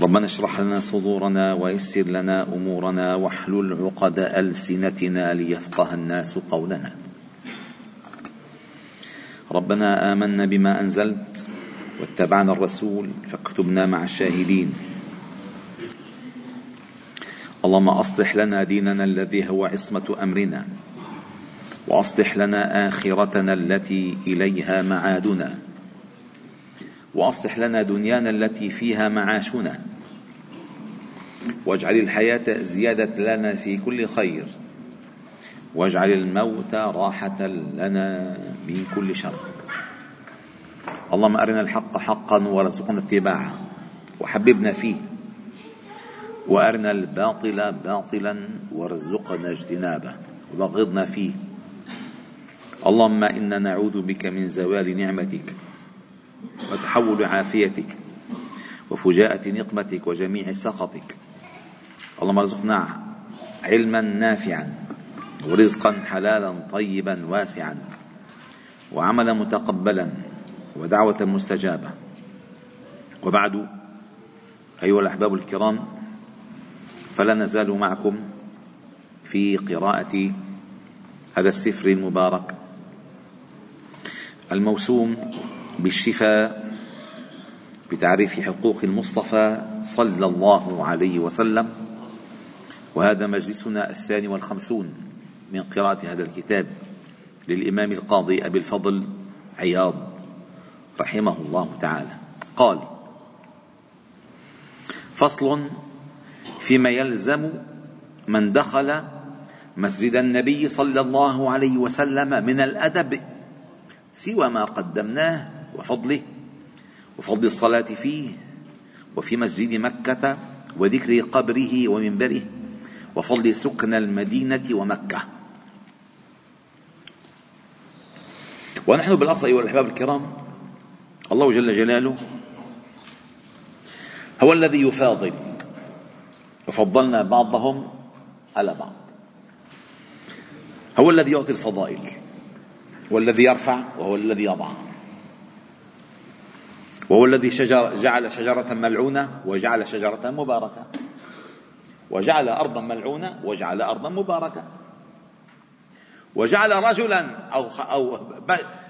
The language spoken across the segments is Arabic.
ربنا اشرح لنا صدورنا ويسر لنا أمورنا واحلل عقد ألسنتنا ليفقه الناس قولنا. ربنا آمنا بما أنزلت واتبعنا الرسول فاكتبنا مع الشاهدين. اللهم أصلح لنا ديننا الذي هو عصمة أمرنا وأصلح لنا آخرتنا التي إليها معادنا. واصلح لنا دنيانا التي فيها معاشنا. واجعل الحياة زيادة لنا في كل خير. واجعل الموت راحة لنا من كل شر. اللهم أرنا الحق حقا وارزقنا اتباعه. وحببنا فيه. وأرنا الباطل باطلا وارزقنا اجتنابه. وبغضنا فيه. اللهم إنا نعوذ بك من زوال نعمتك. وتحول عافيتك وفجاءة نقمتك وجميع سخطك. اللهم ارزقنا علما نافعا ورزقا حلالا طيبا واسعا وعملا متقبلا ودعوة مستجابة. وبعد أيها الأحباب الكرام فلا نزال معكم في قراءة هذا السفر المبارك. الموسوم بالشفاء بتعريف حقوق المصطفى صلى الله عليه وسلم. وهذا مجلسنا الثاني والخمسون من قراءة هذا الكتاب للإمام القاضي أبي الفضل عياض رحمه الله تعالى. قال فصل فيما يلزم من دخل مسجد النبي صلى الله عليه وسلم من الأدب سوى ما قدمناه وفضله وفضل الصلاة فيه وفي مسجد مكة وذكر قبره ومنبره وفضل سكن المدينة ومكة. ونحن بالأصل أيها الأحباب الكرام الله جل جلاله هو الذي يفاضل وفضلنا بعضهم على بعض. هو الذي يعطي الفضائل والذي يرفع وهو الذي يضع. وهو الذي شجر جعل شجرة ملعونة وجعل شجرة مباركة. وجعل أرضا ملعونة وجعل أرضا مباركة. وجعل رجلا أو أو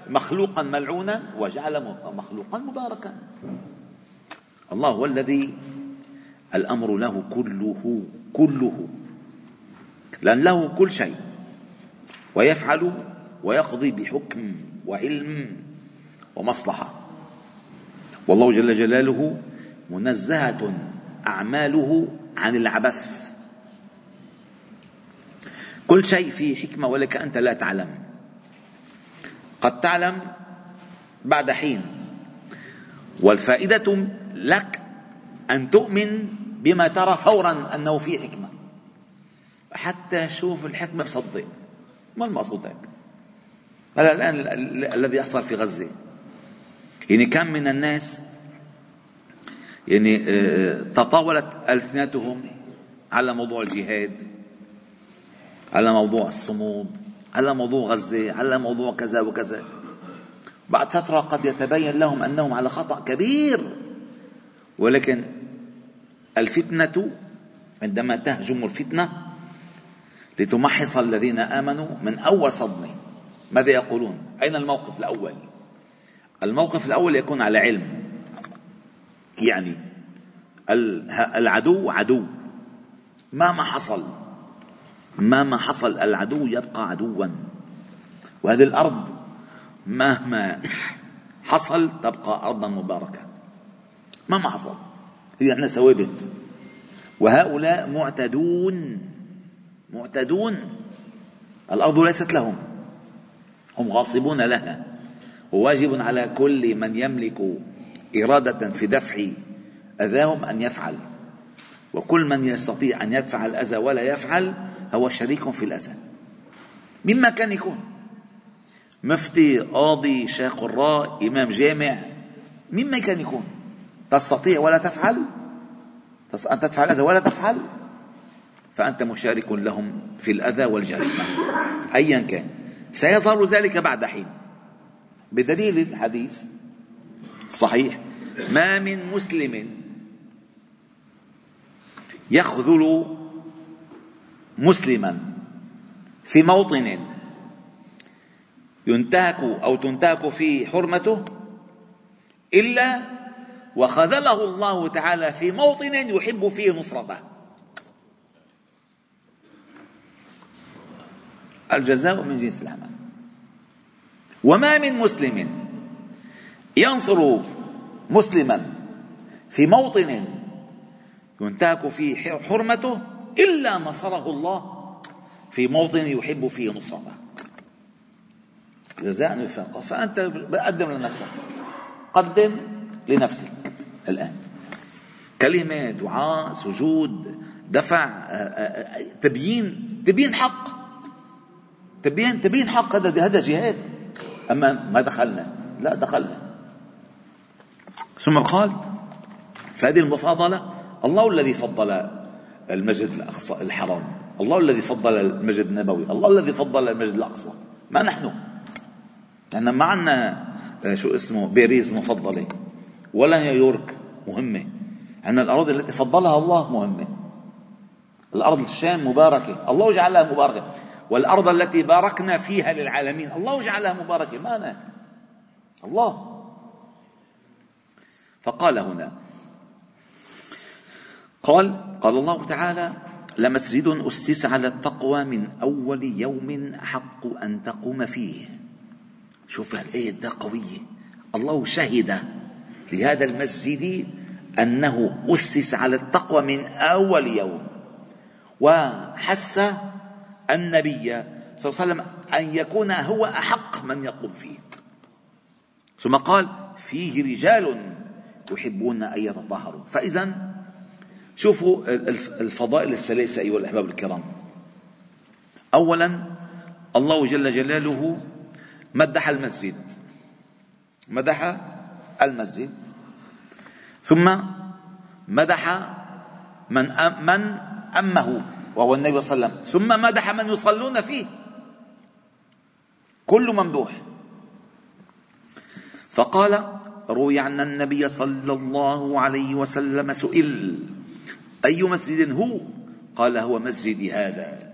مخلوقا ملعونا وجعل مخلوقا مباركا. الله هو الذي الأمر له كله كله. لأن له كل شيء. ويفعل ويقضي بحكم وعلم ومصلحة. والله جل جلاله منزهة أعماله عن العبث. كل شيء فيه حكمة ولك أنت لا تعلم. قد تعلم بعد حين. والفائدة لك أن تؤمن بما ترى فورا أنه في حكمة. حتى شوف الحكمة بصدق. ما المقصود هيك؟ هذا الآن الذي يحصل في غزة. يعني كم من الناس يعني آه، تطاولت ألسنتهم على موضوع الجهاد على موضوع الصمود على موضوع غزة على موضوع كذا وكذا. بعد فترة قد يتبين لهم أنهم على خطأ كبير. ولكن الفتنة عندما تهجم الفتنة لتمحص الذين آمنوا من أول صدمة ماذا يقولون؟ أين الموقف الأول؟ الموقف الأول يكون على علم. يعني العدو عدو. مهما حصل مهما حصل العدو يبقى عدوا. وهذه الأرض مهما حصل تبقى أرضا مباركة. مهما حصل. هي عندنا ثوابت وهؤلاء معتدون. معتدون. الأرض ليست لهم. هم غاصبون لها. وواجب على كل من يملك إرادة في دفع أذاهم أن يفعل. وكل من يستطيع أن يدفع الأذى ولا يفعل هو شريك في الأذى. مما كان يكون. مفتي قاضي شيخ قراء إمام جامع. مما كان يكون. تستطيع ولا تفعل؟ أن تفعل هذا ولا تفعل؟ فأنت مشارك لهم في الأذى والجريمة. أيا كان. سيظهر ذلك بعد حين. بدليل الحديث الصحيح ما من مسلم يخذل مسلما في موطن ينتهك أو تنتهك فيه حرمته إلا وخذله الله تعالى في موطن يحب فيه نصرته. الجزاء من جنس العمل وما من مسلم ينصر مسلما في موطن ينتهك فيه حرمته إلا نصره الله في موطن يحب فيه نصرته. جزاء وفاقا فأنت قدم لنفسك. قدم لنفسك الآن. كلمة دعاء سجود دفع آه، آه، آه، تبيين. تبيين حق. تبيين تبيين حق. هذا هذا جهاد. أما ما دخلنا. لا دخلنا. ثم قال فهذه المفاضلة الله الذي فضل المسجد الأقصى الحرام. الله الذي فضل المسجد النبوي. الله الذي فضل المسجد الأقصى. ما نحن؟ لأن ما عندنا آه، شو اسمه باريس مفضلة. ولا نيويورك مهمة. عندنا الأراضي التي فضلها الله مهمة. الأرض الشام مباركة. الله جعلها مباركة. والأرض التي باركنا فيها للعالمين. الله جعلها مباركة. ما أنا. الله. فقال هنا قال قال الله تعالى لمسجد أسس على التقوى من أول يوم أحق أن تقوم فيه. شوف الآية ده قوية. الله شهد لهذا المسجد أنه أسس على التقوى من أول يوم. وحث النبي صلى الله عليه وسلم أن يكون هو أحق من يقوم فيه. ثم قال فيه رجال يحبون أن يتطهروا. فإذا شوفوا الفضائل الثلاثة أيها الأحباب الكرام. أولا الله جل جلاله مدح المسجد. مدح المسجد. ثم مدح من من أمه. وهو النبي صلى الله عليه وسلم. ثم مدح من يصلون فيه. كل ممدوح. فقال روي عن النبي صلى الله عليه وسلم سئل أي مسجد هو؟ قال هو مسجدي هذا.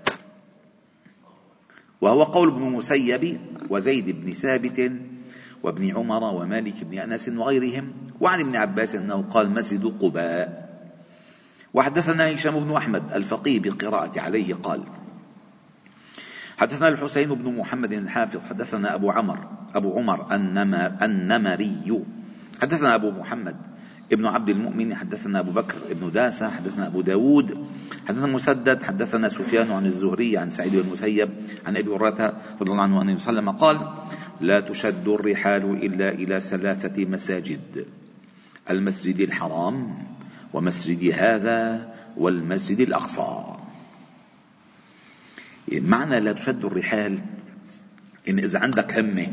وهو قول ابن مسيب وزيد بن ثابت وابن عمر ومالك بن أنس وغيرهم وعن ابن عباس أنه قال مسجد قباء. وحدثنا هشام بن أحمد الفقيه بالقراءة عليه قال حدثنا الحسين بن محمد الحافظ حدثنا أبو عمر أبو عمر النمري. حدثنا أبو محمد ابن عبد المؤمن حدثنا أبو بكر ابن داسة حدثنا أبو داود حدثنا مسدد حدثنا سفيان عن الزهري عن سعيد بن المسيب عن أبي هريرة رضي الله عنه أنه وسلم قال لا تشد الرحال إلا إلى ثلاثة مساجد المسجد الحرام ومسجد هذا والمسجد الأقصى. معنى لا تشد الرحال إن إذا عندك همة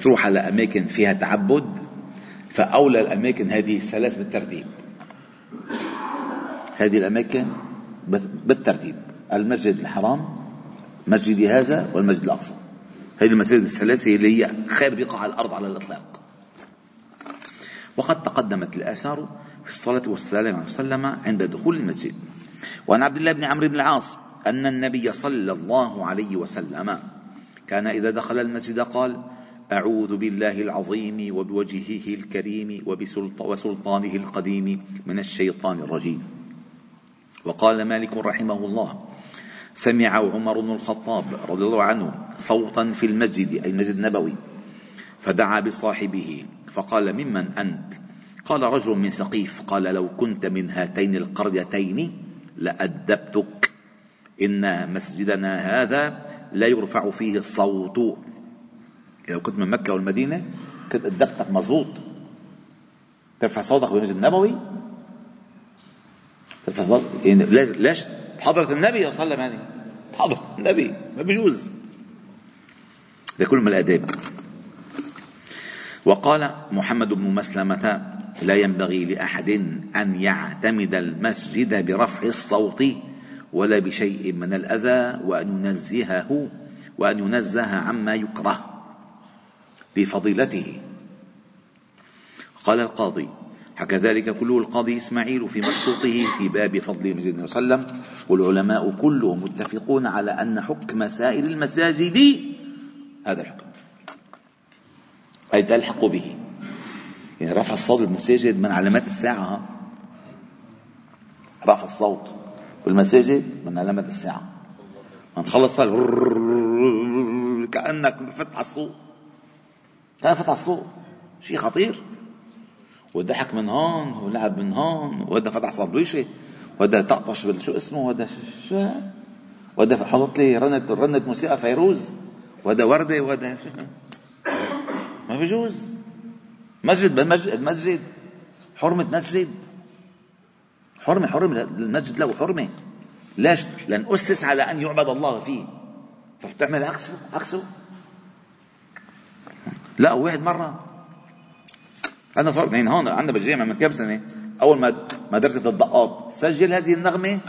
تروح على أماكن فيها تعبد فأولى الأماكن هذه الثلاث بالترتيب. هذه الأماكن بالترتيب المسجد الحرام مسجدي هذا والمسجد الأقصى. هذه المساجد الثلاثة اللي هي خير بقاع الأرض على الإطلاق. وقد تقدمت الآثار في الصلاة والسلام عليه وسلم عند دخول المسجد. وعن عبد الله بن عمرو بن العاص أن النبي صلى الله عليه وسلم كان إذا دخل المسجد قال أعوذ بالله العظيم وبوجهه الكريم وسلطانه القديم من الشيطان الرجيم. وقال مالك رحمه الله سمع عمر بن الخطاب رضي الله عنه صوتا في المسجد أي المسجد النبوي فدعا بصاحبه فقال ممن أنت؟ قال رجل من سقيف قال لو كنت من هاتين القريتين لأدبتك. إن مسجدنا هذا لا يرفع فيه الصوت. لو كنت من مكة والمدينة كنت أدبتك مظبوط. ترفع صوتك بالمسجد النبوي؟ ترفع صوتك يعني ليش؟ حضرة النبي صلى الله عليه وسلم يعني. حضر النبي ما بيجوز. لكل من الآداب وقال محمد بن مسلمة لا ينبغي لأحد أن يعتمد المسجد برفع الصوت ولا بشيء من الأذى وأن ينزهه وأن ينزه عما يكره لفضيلته قال القاضي حكى ذلك كله القاضي إسماعيل في مبسوطه في باب فضل المسجد صلى الله عليه وسلم والعلماء كلهم متفقون على أن حكم سائر المساجد هذا الحكم. أي تلحق به. يعني رفع الصوت بالمساجد من علامات الساعة رفع الصوت بالمساجد من علامات الساعة. من خلص كأنك فتح الصوت. كان فتح الصوت. شيء خطير. وضحك من هون ولعب من هون وهذا فتح صندويشه وهذا طقطش شو اسمه؟ وهذا شو وهذا حط لي رنت رنت موسيقى فيروز. وهذا وردة وهذا ما بيجوز مسجد بالمسجد مسجد حرمة مسجد. حرمة حرمة. المسجد له حرمة. ليش؟ لأن أسس على أن يعبد الله فيه. فبتعمل عكسه عكسه لا واحد مرة. أنا صار يعني هون عندنا بالجامعة من كم سنة أول ما مدرسة الدقاط سجل هذه النغمة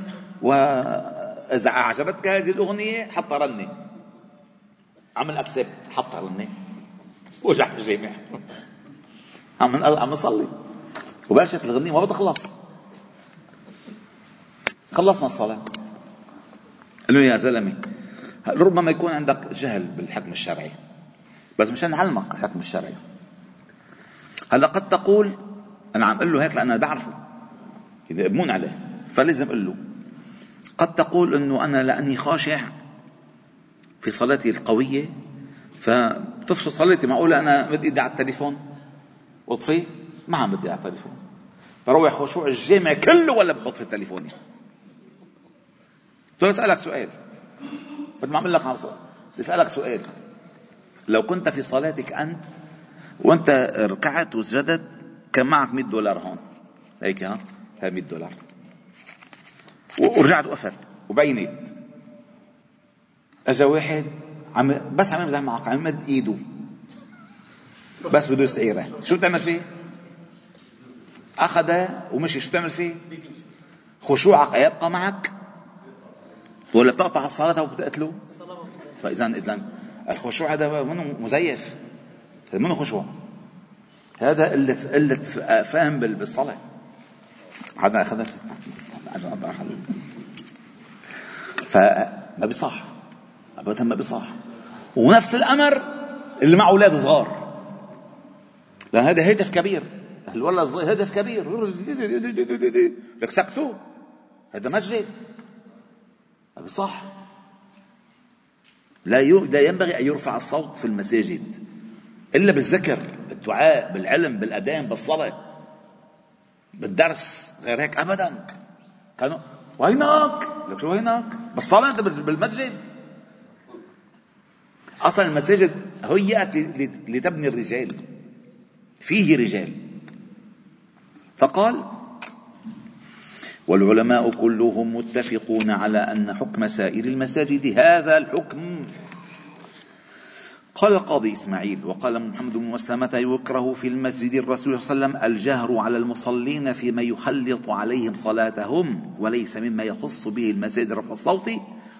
وإذا أعجبتك هذه الأغنية حطها رنة عمل أكسبت حطها رنة ورجع الجامع. عم عم نصلي. وبلشت الغنية ما بتخلص خلصنا الصلاة. قال له يا زلمة ربما يكون عندك جهل بالحكم الشرعي بس مشان نعلمك الحكم الشرعي. هلا قد تقول أنا عم أقول له هيك لأن أنا بعرفه. إذا ابمون عليه فلازم أقول له قد تقول إنه أنا لأني خاشع في صلاتي القوية فتفصل صلاتي معقولة أنا مد إيدي على التليفون؟ واطفيه ما عم بدي على التليفون. بروح خشوع الجامع كله ولا بحط في تليفوني. بدي أسألك سؤال. بدي ما أعمل لك بدي أسألك سؤال. لو كنت في صلاتك أنت وأنت ركعت وسجدت كان معك 100 دولار هون. هيك ها؟ هاي 100 دولار. ورجعت وقفت. وبينت اجا واحد عم بس عم يمزح معك عم يمد إيده. بس بده يسعيره شو بتعمل فيه؟ أخذه ومشي. شو بتعمل فيه؟ خشوعك. يبقى معك؟ ولا بتقطع الصلاة وبتقتله؟ فإذا إذا الخشوع هذا منه مزيف. هذا منه خشوع؟ هذا قلة قلة فهم بالصلاة. هذا أخذ فما بيصح. ابدا ما بيصح. ونفس الأمر اللي مع أولاد صغار. لأن هذا هدف كبير. الولد الصغير هدف كبير. لك سكتوا هذا مسجد. ما بيصح لا لا ينبغي أن يرفع الصوت في المساجد. إلا بالذكر بالدعاء بالعلم بالادان بالصلاة. بالدرس غير هيك ابدا. كانوا وينك؟ لك شو وينك؟ بالصلاة انت بالمسجد. أصلا المساجد هيئت لتبني الرجال. فيه رجال. فقال والعلماء كلهم متفقون على أن حكم سائر المساجد هذا الحكم. قال القاضي إسماعيل وقال محمد بن مسلمة يكره في المسجد الرسول صلى الله عليه وسلم الجهر على المصلين فيما يخلط عليهم صلاتهم وليس مما يخص به المساجد رفع الصوت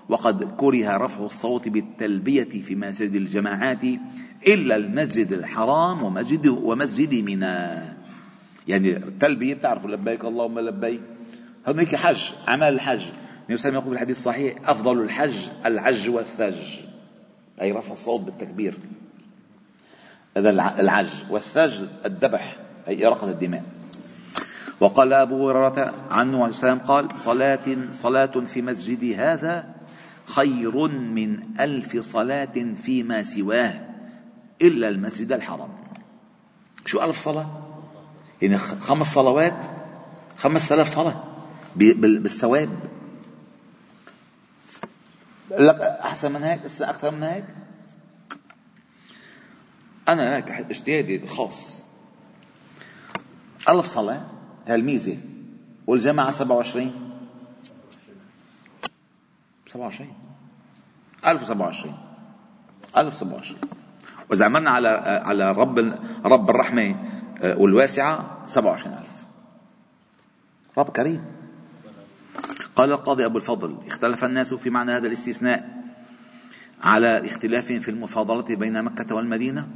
وقد كره رفع الصوت بالتلبية في مسجد الجماعات إلا المسجد الحرام ومسجد ومسجد منى يعني التلبية بتعرفوا لبيك اللهم لبيك. هذا هيك حج عمل الحج. النبي صلى الله عليه وسلم يقول في الحديث الصحيح أفضل الحج العج والثج. أي رفع الصوت بالتكبير. هذا العج والثج الذبح أي إراقة الدماء. وقال أبو هريرة عنه عليه السلام قال صلاة صلاة في مسجدي هذا خير من ألف صلاة فيما سواه. إلا المسجد الحرام. شو ألف صلاة؟ يعني خمس صلوات؟ خمس آلاف صلاة بالثواب. لك أحسن من هيك؟ لسه أكثر من هيك؟ أنا هيك إجتهادي الخاص. ألف صلاة هالميزة والجماعة 27 27 1027 1027 وإذا عملنا على على رب رب الرحمة آه، والواسعة 27000 رب كريم. قال القاضي أبو الفضل اختلف الناس في معنى هذا الاستثناء على اختلاف في المفاضلة بين مكة والمدينة.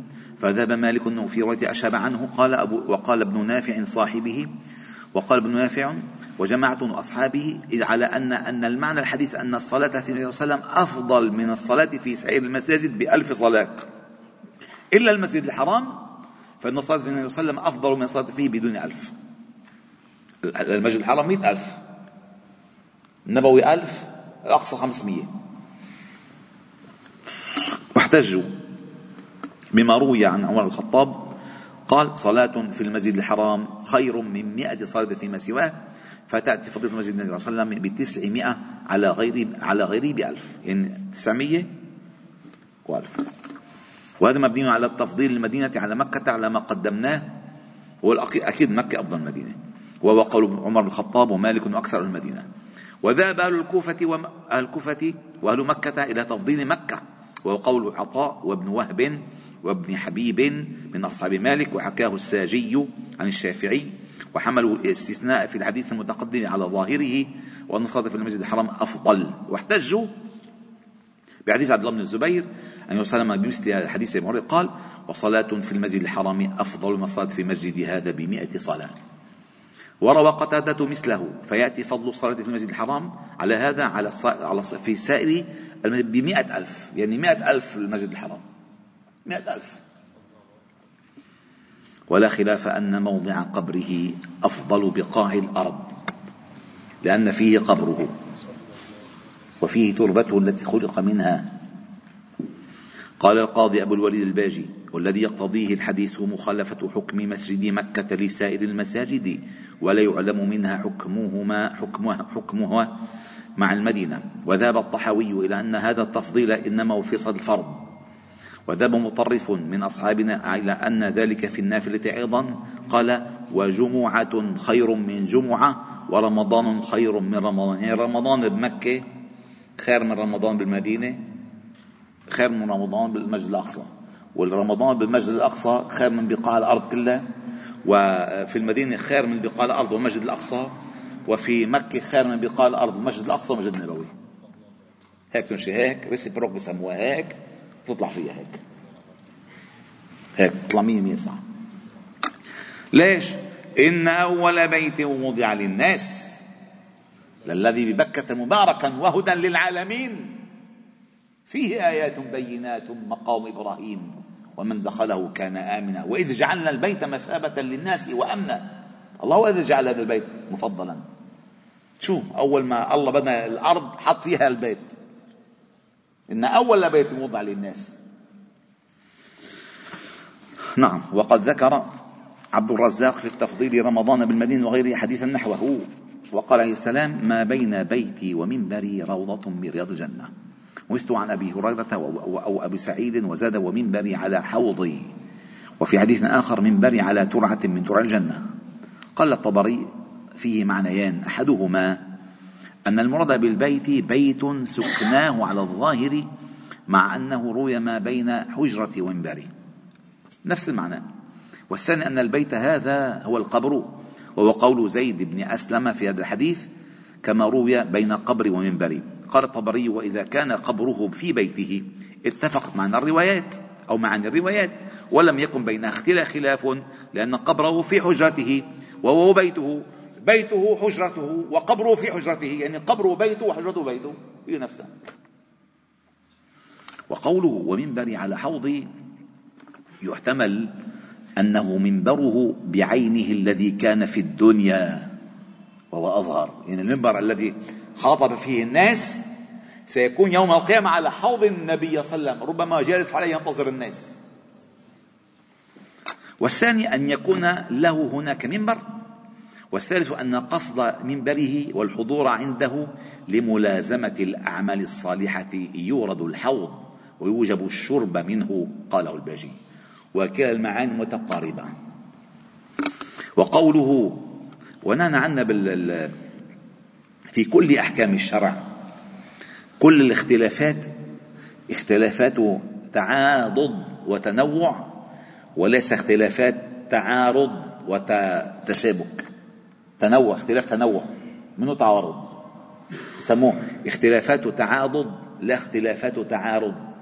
فذهب مالك أنه في رواية أشاب عنه قال أبو وقال ابن نافع صاحبه وقال ابن نافع وجماعة أصحابه على أن أن المعنى الحديث أن الصلاة في النبي صلى الله عليه وسلم أفضل من الصلاة في سائر المساجد بألف صلاة. إلا المسجد الحرام فإن الصلاة في النبي صلى الله عليه وسلم أفضل من الصلاة فيه بدون ألف. المسجد الحرام مئة ألف. النبوي ألف الأقصى خمسمية. واحتجوا بما روي عن عمر الخطاب قال صلاة في المسجد الحرام خير من مئة صلاة فيما سواه فتأتي فضيلة المسجد النبي صلى الله عليه وسلم بتسعمائة على غيره على غيره بألف يعني تسعمية وألف. وهذا مبني على التفضيل المدينة على مكة على ما قدمناه. هو أكيد مكة أفضل مدينة. وهو قول عمر بن الخطاب ومالك أكثر المدينة. وذهب أهل الكوفة وأهل الكوفة وأهل مكة إلى تفضيل مكة. وهو قول عطاء وابن وهب وابن حبيب من أصحاب مالك وحكاه الساجي عن الشافعي. وحملوا الاستثناء في الحديث المتقدم على ظاهره وأن في المسجد الحرام أفضل. واحتجوا بحديث عبد الله بن الزبير أن وسلم بمثل حديث ابن قال وصلاة في المسجد الحرام أفضل من الصلاة في مسجد هذا بمئة صلاة. وروى قتادة مثله فيأتي فضل الصلاة في المسجد الحرام على هذا على على في سائر بمئة ألف يعني مئة ألف المسجد الحرام. مئة ألف. ولا خلاف أن موضع قبره أفضل بقاع الأرض لأن فيه قبره. وفيه تربته التي خلق منها. قال القاضي أبو الوليد الباجي والذي يقتضيه الحديث مخالفة حكم مسجد مكة لسائر المساجد ولا يعلم منها حكمهما حكمها, حكمها مع المدينة. وذهب الطحاوي إلى أن هذا التفضيل إنما صد الفرض. وذهب مطرف من أصحابنا إلى أن ذلك في النافلة أيضا. قال وجمعة خير من جمعة ورمضان خير من رمضان. يعني رمضان بمكة خير من رمضان بالمدينة خير من رمضان بالمسجد الأقصى. والرمضان بالمسجد الأقصى خير من بقاع الأرض كلها وفي المدينة خير من بقاع الأرض والمسجد الأقصى وفي مكة خير من بقاع الأرض والمسجد الأقصى والمسجد النبوي. هيك تمشي هيك ريسيبروك بسموها هيك تطلع فيها هيك. هيك تطلع مية مية صح ليش؟ إن أول بيت وضع للناس. للذي ببكة مباركا وهدى للعالمين. فيه آيات بينات مقام إبراهيم. ومن دخله كان آمنا. وإذ جعلنا البيت مثابة للناس وأمنا. الله الذي جعل هذا البيت مفضلا. شو أول ما الله بنى الأرض حط فيها البيت. إن أول بيت وضع للناس. نعم وقد ذكر عبد الرزاق في التفضيل رمضان بالمدينة وغيره حديثا نحوه. وقال عليه السلام ما بين بيتي ومنبري روضة من رياض الجنة. ومثل عن أبي هريرة أو أبي سعيد وزاد ومنبري على حوضي. وفي حديث آخر منبري على ترعة من ترع الجنة. قال الطبري فيه معنيان. أحدهما أن المراد بالبيت بيت سكناه على الظاهر مع أنه روي ما بين حجرة ومنبري. نفس المعنى. والثاني أن البيت هذا هو القبر وهو قول زيد بن أسلم في هذا الحديث كما روي بين قبر ومنبر. قال الطبري وإذا كان قبره في بيته اتفقت معنا الروايات أو معاني الروايات ولم يكن بينها خلاف لأن قبره في حجرته وهو بيته. بيته حجرته وقبره في حجرته يعني قبره بيته وحجرته بيته. هي نفسها. وقوله ومنبري على حوضي يحتمل أنه منبره بعينه الذي كان في الدنيا وهو أظهر. يعني المنبر الذي خاطب فيه الناس سيكون يوم القيامة على حوض النبي صلى الله عليه وسلم ربما جالس عليه ينتظر الناس. والثاني أن يكون له هناك منبر والثالث أن قصد منبره والحضور عنده لملازمة الأعمال الصالحة يورد الحوض ويوجب الشرب منه قاله الباجي. وكلا المعاني متقاربة. وقوله ونهى عنا في كل أحكام الشرع كل الاختلافات اختلافات تعاضد وتنوع وليس اختلافات تعارض وتشابك تنوع اختلاف تنوع. منه تعارض؟ يسموه اختلافات تعاضد لا اختلافات تعارض.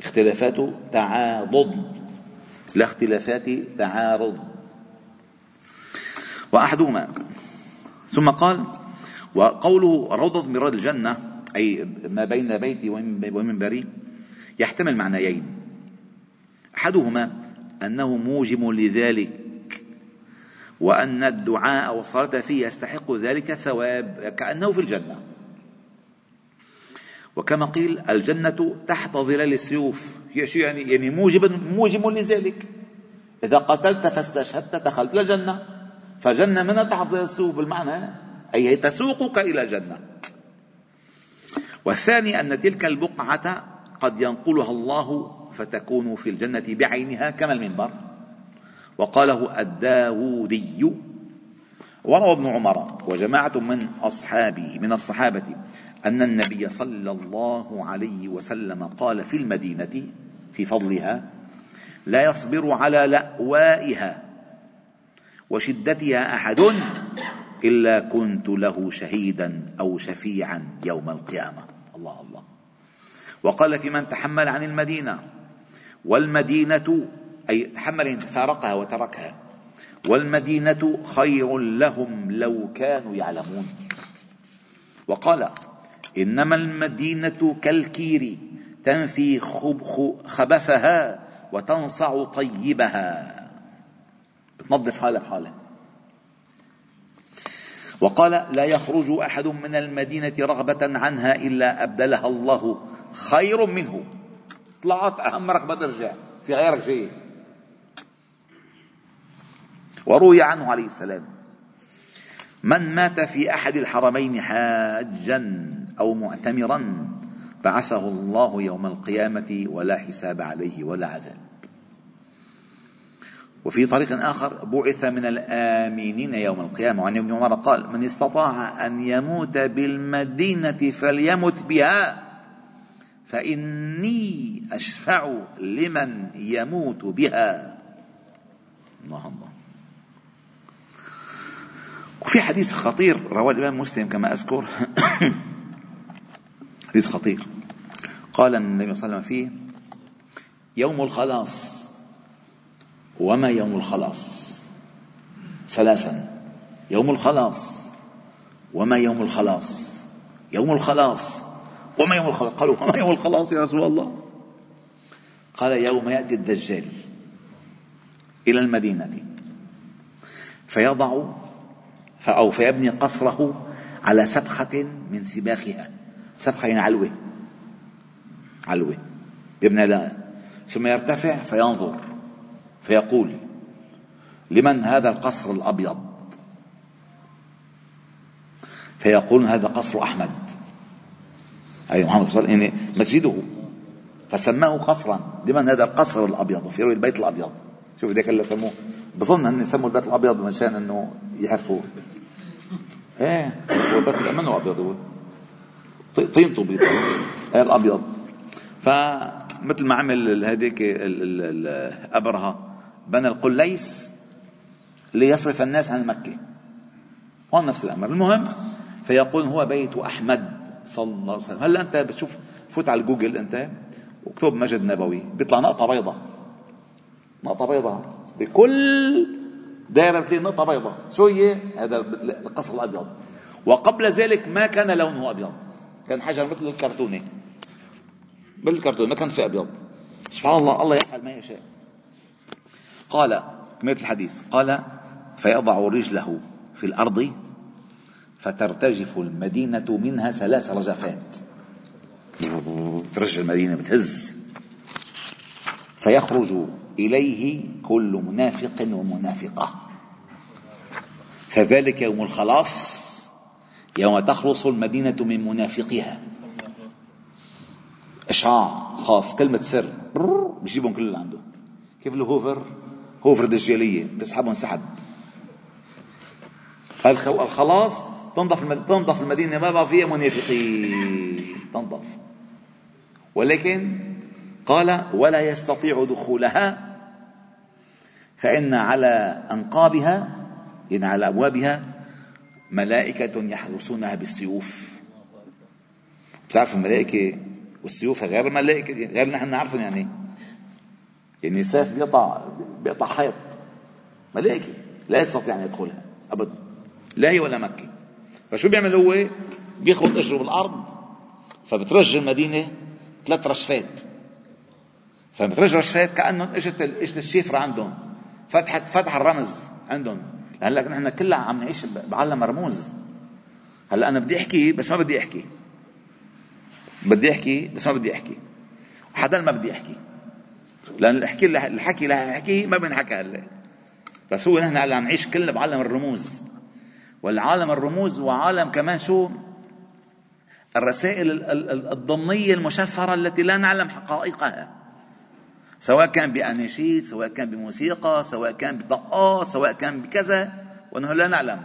اختلافات تعاضد لا اختلافات تعارض. وأحدهما ثم قال وقوله روضة من رياض الجنة أي ما بين بيتي ومنبري يحتمل معنيين. أحدهما أنه موجب لذلك وأن الدعاء والصلاة فيه يستحق ذلك الثواب كأنه في الجنة. وكما قيل الجنة تحت ظلال السيوف. هي شيء يعني؟ يعني موجب موجب لذلك. إذا قتلت فاستشهدت دخلت الجنة. فجنة من تحت ظلال السيوف بالمعنى أي تسوقك إلى الجنة. والثاني أن تلك البقعة قد ينقلها الله فتكون في الجنة بعينها كما المنبر. وقاله الداودي وروى ابن عمر وجماعة من أصحابه من الصحابة أن النبي صلى الله عليه وسلم قال في المدينة في فضلها لا يصبر على لأوائها وشدتها أحد إلا كنت له شهيدا أو شفيعا يوم القيامة. الله الله. وقال في من تحمل عن المدينة والمدينة أي تحمل فارقها وتركها والمدينة خير لهم لو كانوا يعلمون. وقال إنما المدينة كالكير تنفي خبثها وتنصع طيبها. بتنظف حالها بحالها وقال لا يخرج أحد من المدينة رغبة عنها إلا أبدلها الله خير منه. طلعت أهم رغبة ترجع في غيرك شيء. وروي عنه عليه السلام من مات في أحد الحرمين حاجا أو معتمرا بعثه الله يوم القيامة ولا حساب عليه ولا عذاب. وفي طريق آخر بعث من الآمنين يوم القيامة. وعن ابن عمر قال من استطاع أن يموت بالمدينة فليمت بها فإني أشفع لمن يموت بها. الله الله وفي حديث خطير رواه الإمام مسلم كما أذكر. حديث خطير. قال النبي صلى الله عليه وسلم فيه يوم الخلاص. وما يوم الخلاص؟ ثلاثا. يوم الخلاص. وما يوم الخلاص؟ يوم الخلاص. وما يوم الخلاص؟ قالوا وما يوم الخلاص يا رسول الله؟ قال يوم يأتي الدجال إلى المدينة فيضع أو فيبني قصره على سبخة من سباخها. سبخة يعني علوة. علوة. يبنى لها ثم يرتفع فينظر فيقول لمن هذا القصر الأبيض؟ فيقول هذا قصر أحمد. أي محمد صلى الله عليه وسلم يعني مسجده. فسماه قصرا. لمن هذا القصر الأبيض؟ وفي البيت الأبيض. شوف ذاك اللي سموه. بظن أن سموا البيت الأبيض مشان أنه يعرفوا إيه هو البيت منه ابيض هو بيض إيه الابيض فمثل ما عمل هذيك ابرهه بنى القليس ليصرف الناس عن مكة. هون نفس الأمر. المهم فيقول هو بيت أحمد صلى الله عليه وسلم. هلا أنت بتشوف فوت على جوجل أنت. واكتب مجد نبوي. بيطلع نقطة بيضاء نقطة بيضاء بكل دائرة بتلاقي نقطة بيضاء شو هي؟ هذا القصر الأبيض. وقبل ذلك ما كان لونه أبيض. كان حجر مثل الكرتونة. مثل الكرتونة ما كان في أبيض سبحان الله الله يفعل ما يشاء. قال كمية الحديث. قال فيضع رجله في الأرض فترتجف المدينة منها ثلاث رجفات. ترجف المدينة بتهز. فيخرج إليه كل منافق ومنافقة. فذلك يوم الخلاص. يوم تخلص المدينة من منافقها إشعاع خاص كلمة سر. بيجيبهم كل اللي عنده. كيف الهوفر هوفر؟ دجالية بيسحبهم سحب. الخلاص تنظف تنظف المدينة ما بقى فيها منافقين. تنظف ولكن قال ولا يستطيع دخولها فإن على أنقابها يعني على أبوابها ملائكة يحرسونها بالسيوف. بتعرف الملائكة والسيوف غير الملائكة غير نحن نعرفهم يعني. يعني سيف بيقطع بيقطع حيط. ملائكة لا يستطيع أن يدخلها أبدا. لا هي ولا مكة. فشو بيعمل هو؟ بياخذ اجره بالارض فبترج المدينة ثلاث رشفات. فبترج رشفات كأنهم إجت إجت الشفره عندهم. فتحت فتح الرمز عندهم. هلا نحن كلنا عم نعيش بعالم مرموز هلأ أنا بدي أحكي بس ما بدي أحكي. بدي أحكي بس ما بدي أحكي. حدا ما بدي أحكي. لأن الحكي الحكي اللي أحكي ما بينحكى هلا بس هو نحن هلأ عم نعيش كلنا بعالم الرموز. والعالم الرموز وعالم كمان شو؟ الرسائل الضمنية المشفرة التي لا نعلم حقائقها. سواء كان بأناشيد سواء كان بموسيقى سواء كان بطقاء سواء كان بكذا ونحن لا نعلم.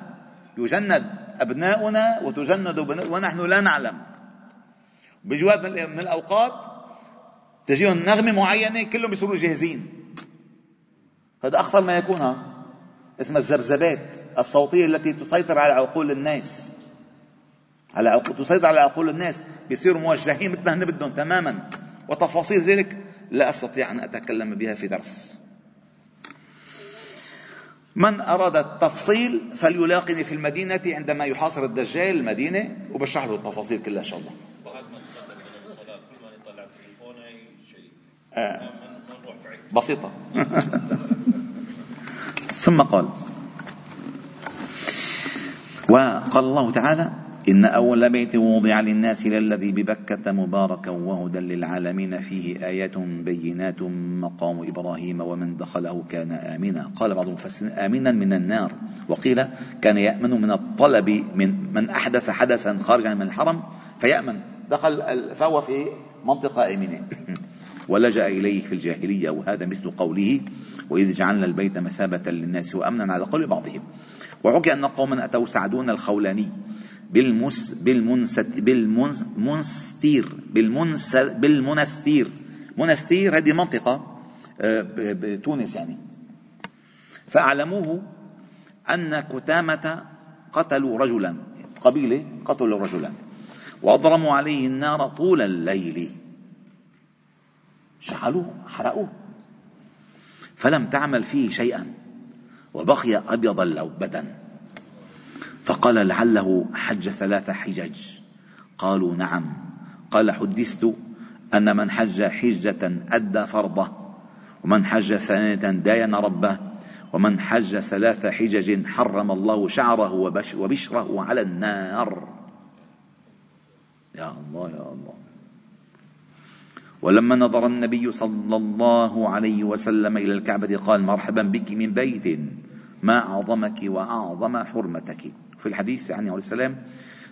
يجند أبناؤنا وتجند ونحن لا نعلم. بجواب من الأوقات تجيهم نغمة معينة كلهم بيصيروا جاهزين. هذا أخطر ما يكون اسمها الذبذبات الصوتية التي تسيطر على عقول الناس. على عقول تسيطر على عقول الناس بيصيروا موجهين مثل ما هن بدهم تماما. وتفاصيل ذلك لا أستطيع أن أتكلم بها في درس. من أراد التفصيل فليلاقني في المدينة عندما يحاصر الدجال المدينة وبشرح له التفاصيل كلها إن شاء الله. آه. بسيطة. ثم قال وقال الله تعالى إن أول بيت وضع للناس للذي ببكة مباركا وهدى للعالمين فيه آيات بينات مقام إبراهيم ومن دخله كان آمنا. قال بعض المفسرين آمنا من النار. وقيل كان يأمن من الطلب من من أحدث حدثا خارجا من الحرم فيأمن. دخل فهو في منطقة آمنة. ولجأ إليه في الجاهلية. وهذا مثل قوله وإذ جعلنا البيت مثابة للناس وأمنا على قول بعضهم وحكي أن قوما أتوا سعدون الخولاني. بالمس بالمنست بالمنستير بالمنس بالمنستير. منستير هذه منطقة آه، بتونس يعني. فأعلموه أن كتامة قتلوا رجلا. قبيلة قتلوا رجلا. وأضرموا عليه النار طول الليل. شعلوه حرقوه. فلم تعمل فيه شيئا. وبقي أبيض اللوبة فقال لعله حج ثلاث حجج قالوا نعم. قال حدثت أن من حج حجة أدى فرضه ومن حج سنة داين ربه ومن حج ثلاث حجج حرم الله شعره وبشره على النار. يا الله يا الله. ولما نظر النبي صلى الله عليه وسلم إلى الكعبة قال مرحبا بك من بيت ما أعظمك وأعظم حرمتك. في الحديث عنه عليه السلام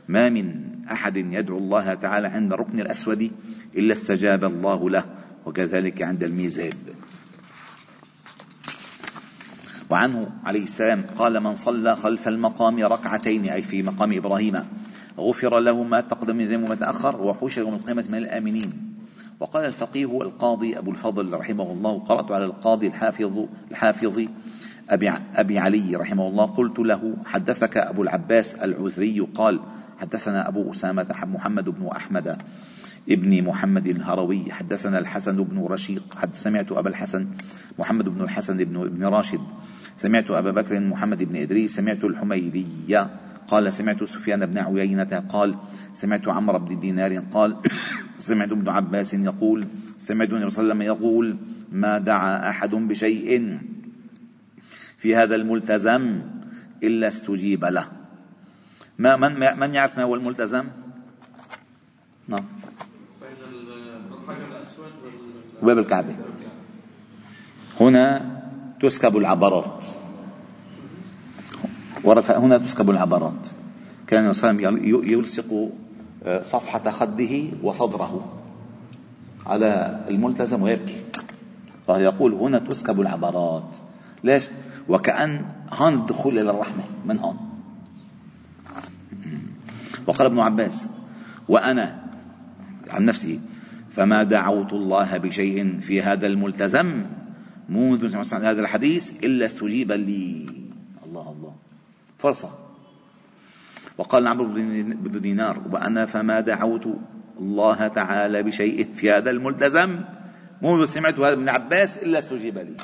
ما من أحد يدعو الله تعالى عند الركن الأسود إلا استجاب الله له وكذلك عند الميزاب وعنه عليه السلام قال من صلى خلف المقام ركعتين أي في مقام إبراهيم غفر له ما تقدم من ذنبه وما تأخر وحشر يوم القيامة من الآمنين. وقال الفقيه القاضي أبو الفضل رحمه الله قرأت على القاضي الحافظ الحافظ أبي, أبي علي رحمه الله قلت له حدثك أبو العباس العذري قال حدثنا أبو أسامة محمد بن أحمد ابن محمد الهروي حدثنا الحسن بن رشيق حد سمعت أبا الحسن محمد بن الحسن بن, ابن راشد سمعت أبا بكر محمد بن إدريس سمعت الحميدية قال سمعت سفيان بن عيينة قال سمعت عمرو بن دينار قال سمعت ابن عباس يقول سمعت النبي صلى الله عليه وسلم يقول ما دعا أحد بشيء في هذا الملتزم إلا استجيب له. ما من من يعرف ما هو الملتزم؟ نعم. باب الكعبة. هنا تسكب العبرات. هنا تسكب العبرات. كان صلى الله عليه وسلم يلصق آه، صفحة خده وصدره على الملتزم ويبكي. فيقول هنا تسكب العبرات. ليش؟ وكأن هون الدخول إلى الرحمة. من هون وقال ابن عباس وأنا عن نفسي فما دعوت الله بشيء في هذا الملتزم منذ هذا الحديث إلا استجيب لي. الله الله. فرصة. وقال عمرو بن دينار وأنا فما دعوت الله تعالى بشيء في هذا الملتزم منذ سمعت هذا من عباس إلا استجيب لي.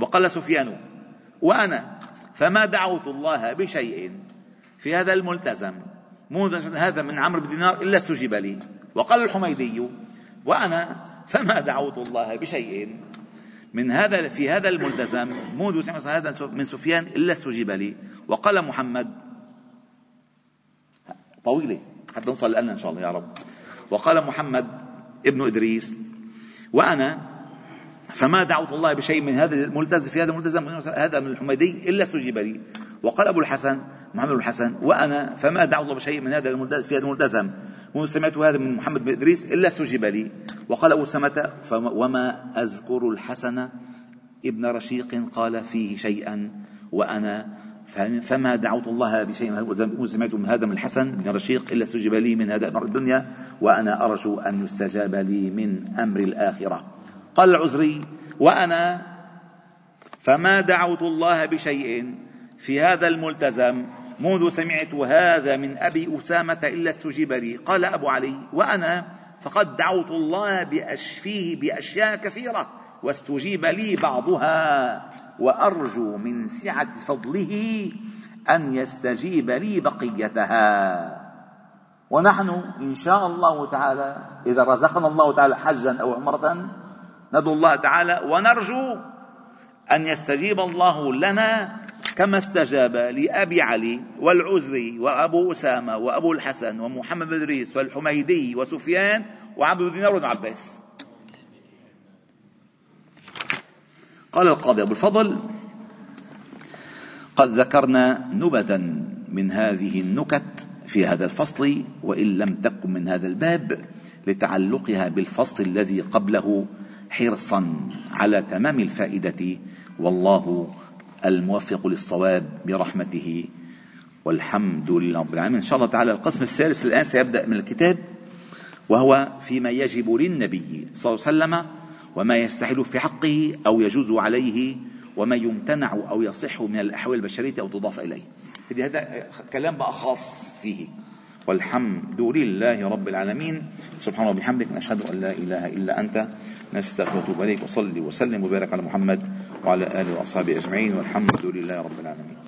وقال سفيان وأنا فما دعوت الله بشيء في هذا الملتزم منذ هذا من عمرو بن دينار إلا استجيب لي. وقال الحميدي وأنا فما دعوت الله بشيء من هذا في هذا الملتزم منذ هذا من سفيان إلا استجيب لي. وقال محمد طويلة حتى نوصل لنا إن شاء الله يا رب. وقال محمد ابن إدريس وأنا فما دعوت الله بشيء من هذا الملتزم في هذا الملتزم هذا من الحميدي إلا استجيب لي وقال أبو الحسن محمد بن الحسن وأنا فما دعوت الله بشيء من هذا الملتزم في هذا الملتزم. سمعت هذا من محمد بن إدريس إلا استجيب لي وقال أبو سمة وما أذكر الحسن ابن رشيق قال فيه شيئا وأنا فما دعوت الله بشيء سمعت من هذا من الحسن بن رشيق إلا استجيب لي من هذا أمر الدنيا وأنا أرجو أن يستجاب لي من أمر الآخرة. قال العزري وأنا فما دعوت الله بشيء في هذا الملتزم منذ سمعت هذا من أبي أسامة إلا استجيب لي قال أبو علي وأنا فقد دعوت الله بأشفيه بأشياء كثيرة واستجيب لي بعضها وأرجو من سعة فضله أن يستجيب لي بقيتها. ونحن إن شاء الله تعالى إذا رزقنا الله تعالى حجا أو عمرة ندعو الله تعالى ونرجو أن يستجيب الله لنا كما استجاب لأبي علي والعزري وأبو أسامة وأبو الحسن ومحمد بن إدريس والحميدي وسفيان وعبد الدينار بن عباس. قال القاضي أبو الفضل قد ذكرنا نبذا من هذه النكت في هذا الفصل وإن لم تكن من هذا الباب لتعلقها بالفصل الذي قبله حرصا على تمام الفائدة والله الموفق للصواب برحمته. والحمد لله رب العالمين. إن شاء الله تعالى القسم الثالث الآن سيبدأ من الكتاب وهو فيما يجب للنبي صلى الله عليه وسلم وما يستحل في حقه أو يجوز عليه وما يمتنع أو يصح من الأحوال البشرية أو تضاف إليه. هذا كلام بقى خاص فيه. والحمد لله رب العالمين. سبحان الله وبحمدك نشهد أن لا إله إلا أنت نستغفرك ونتوب إليك وصلي وسلم وبارك على محمد وعلى آله وأصحابه أجمعين والحمد لله رب العالمين.